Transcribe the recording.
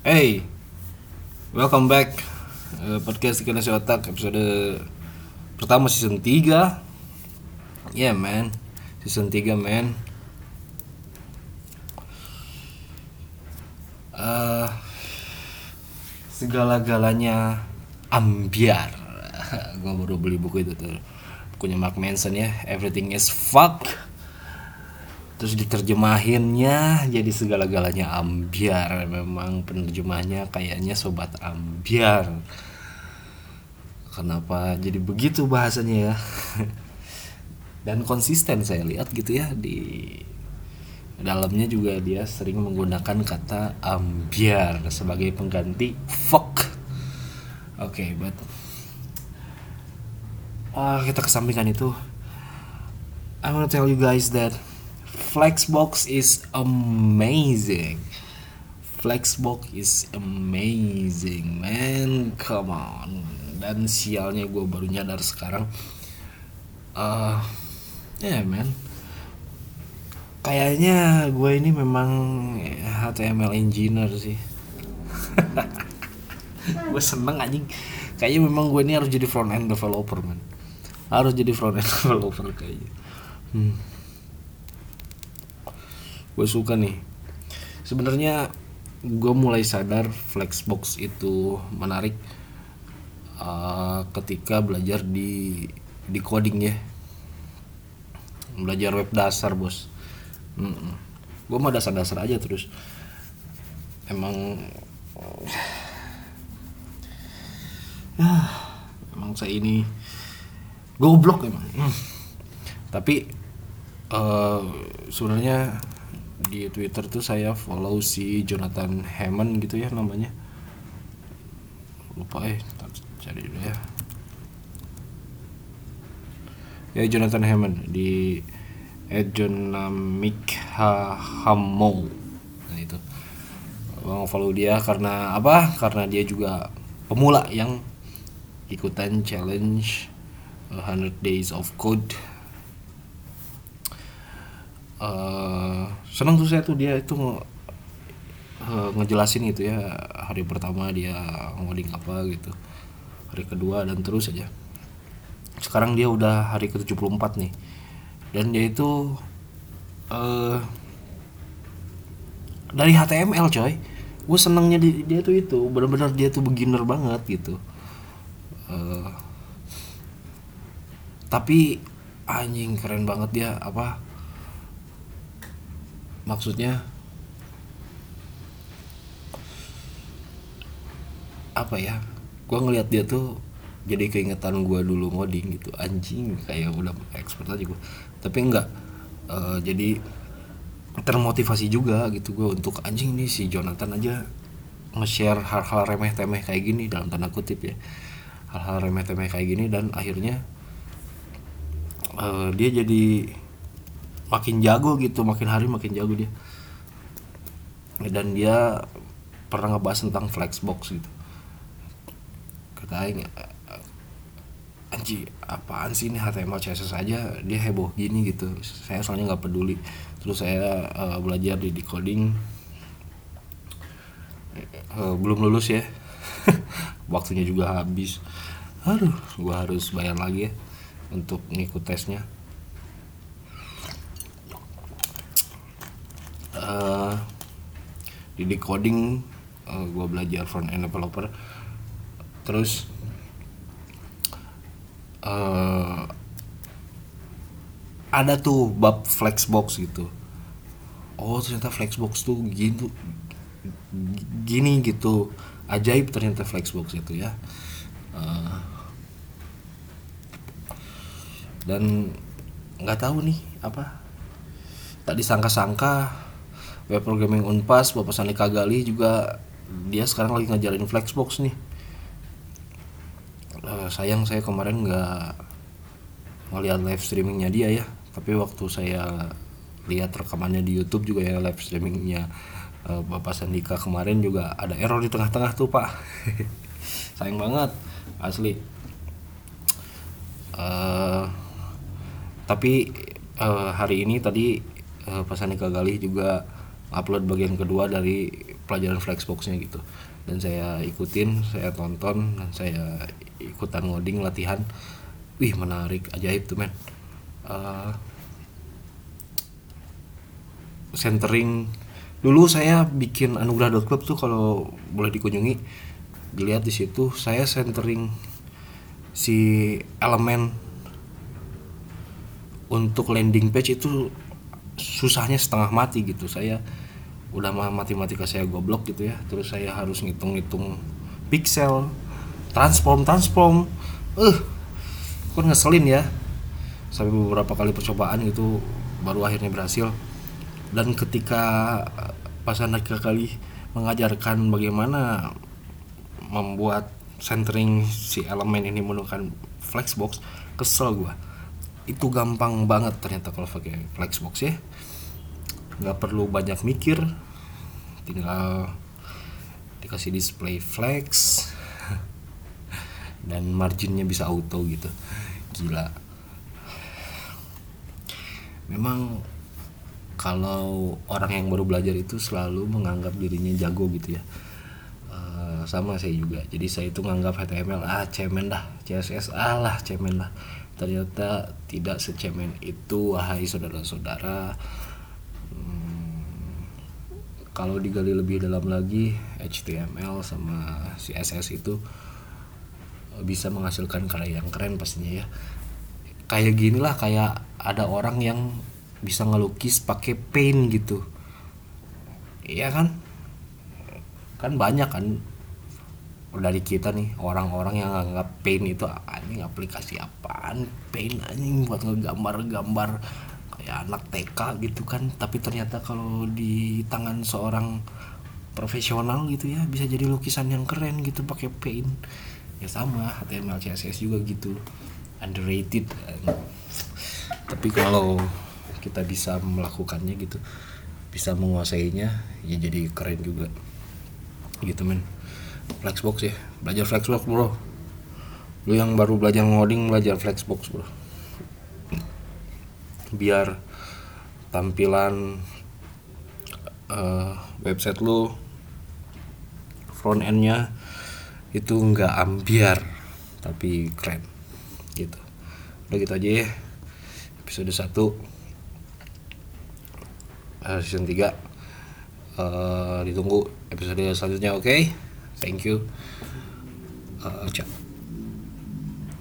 Hey, welcome back uh, podcast Ikan Nasi Otak episode pertama season 3 Yeah man, season 3 man. Uh, Segala-galanya ambiar. Gue baru beli buku itu tuh. Bukunya Mark Manson ya. Everything is fuck terus diterjemahinnya jadi segala-galanya ambiar. Memang penerjemahnya kayaknya sobat ambiar. Kenapa jadi begitu bahasanya ya? Dan konsisten saya lihat gitu ya di dalamnya juga dia sering menggunakan kata ambiar sebagai pengganti fuck oke okay, but uh, kita kesampingkan itu. I wanna tell you guys that Flexbox is amazing. Flexbox is amazing, man. Come on. Dan sialnya gue baru nyadar sekarang. Uh, ya yeah, man. Kayaknya gue ini memang HTML engineer sih. gue seneng anjing. Kayaknya memang gue ini harus jadi front end developer man. Harus jadi front end developer kayaknya. Hmm gue suka nih. Sebenarnya gue mulai sadar flexbox itu menarik uh, ketika belajar di di coding ya. Belajar web dasar bos. Mm -mm. gue mah dasar-dasar aja terus. Emang uh, emang saya ini goblok emang. Mm. tapi uh, sebenarnya di Twitter tuh saya follow si Jonathan Hammond gitu ya namanya. Lupa eh cari dulu ya. Ya Jonathan Hammond di Ejonamic Hamo nah itu. Bang follow dia karena apa? Karena dia juga pemula yang ikutan challenge 100 days of code. Uh, senang tuh saya tuh dia itu uh, ngejelasin gitu ya hari pertama dia ngoding apa gitu hari kedua dan terus aja. Sekarang dia udah hari ke 74 nih dan dia itu uh, dari HTML coy gue senengnya di, dia tuh itu benar-benar dia tuh beginner banget gitu. Uh, tapi anjing keren banget dia apa maksudnya apa ya gue ngelihat dia tuh jadi keingetan gue dulu ngoding gitu. Anjing kayak udah expert aja gue tapi enggak uh, jadi termotivasi juga gitu gue untuk anjing nih si Jonathan aja nge-share hal-hal remeh temeh kayak gini dalam tanda kutip ya. Hal-hal remeh temeh kayak gini dan akhirnya uh, dia jadi makin jago gitu makin hari makin jago dia. Dan dia pernah ngebahas tentang flexbox gitu. Kata Aing anji apaan sih ini HTML CSS aja dia heboh gini gitu. Saya soalnya nggak peduli. Terus saya uh, belajar di decoding. Uh, belum lulus ya. Waktunya juga habis. Aduh gua harus bayar lagi ya untuk ngikut tesnya di decoding uh, gue belajar front end developer. Terus uh, ada tuh bab flexbox gitu. Oh ternyata flexbox tuh gitu gini gitu. Ajaib ternyata flexbox itu ya. Uh, dan nggak tahu nih apa tak disangka-sangka web programming Unpas Bapak Sandi Kagali juga dia sekarang lagi ngajarin Flexbox nih. Uh, sayang saya kemarin nggak ngeliat live streamingnya dia ya. Tapi waktu saya lihat rekamannya di YouTube juga ya live streamingnya uh, Bapak Sandika kemarin juga ada error di tengah-tengah tuh Pak. Sayang banget asli. Uh, tapi uh, hari ini tadi uh, Pak Sandika Galih juga upload bagian kedua dari pelajaran flexboxnya gitu. Dan saya ikutin saya tonton dan saya ikutan ngoding latihan. Wih menarik ajaib tuh men. Uh, centering. Dulu saya bikin anugerah.club tuh kalau boleh dikunjungi. Dilihat di situ saya centering si elemen untuk landing page itu susahnya setengah mati gitu. Saya udah matematika saya goblok gitu ya. Terus saya harus ngitung-ngitung pixel transform transform. Eh uh, kan ngeselin ya. Sampai beberapa kali percobaan itu baru akhirnya berhasil. Dan ketika pas anak kali mengajarkan bagaimana membuat centering si elemen ini menggunakan flexbox kesel gua itu gampang banget ternyata kalau pakai flexbox ya. Nggak perlu banyak mikir. Tinggal dikasih display flex. Dan marginnya bisa auto gitu. Gila. Memang kalau orang yang baru belajar itu selalu menganggap dirinya jago gitu ya. Uh, sama saya juga. Jadi saya itu menganggap HTML ah cemen dah. CSS ah lah cemen lah ternyata tidak secemen itu wahai saudara-saudara. Kalau digali lebih dalam lagi HTML sama CSS itu bisa menghasilkan karya yang keren pastinya ya. Kayak gini lah kayak ada orang yang bisa ngelukis pakai paint gitu. Iya kan? Kan banyak kan dari kita nih orang-orang yang nganggap paint itu anjing aplikasi apaan? Paint anjing buat ngegambar-gambar ya anak TK gitu kan. Tapi ternyata kalau di tangan seorang profesional gitu ya bisa jadi lukisan yang keren gitu pakai paint. Ya sama HTML CSS juga gitu. Underrated tapi kalau kita bisa melakukannya gitu bisa menguasainya ya jadi keren juga. Gitu men flexbox ya. Belajar flexbox bro. Lu yang baru belajar ngoding belajar flexbox bro. Biar tampilan uh, website lu front endnya itu nggak ambiar tapi keren gitu. Udah gitu aja ya episode 1 uh, eh, season 3 uh, eh, ditunggu episode selanjutnya oke? okay? Thank you. Uh, ciao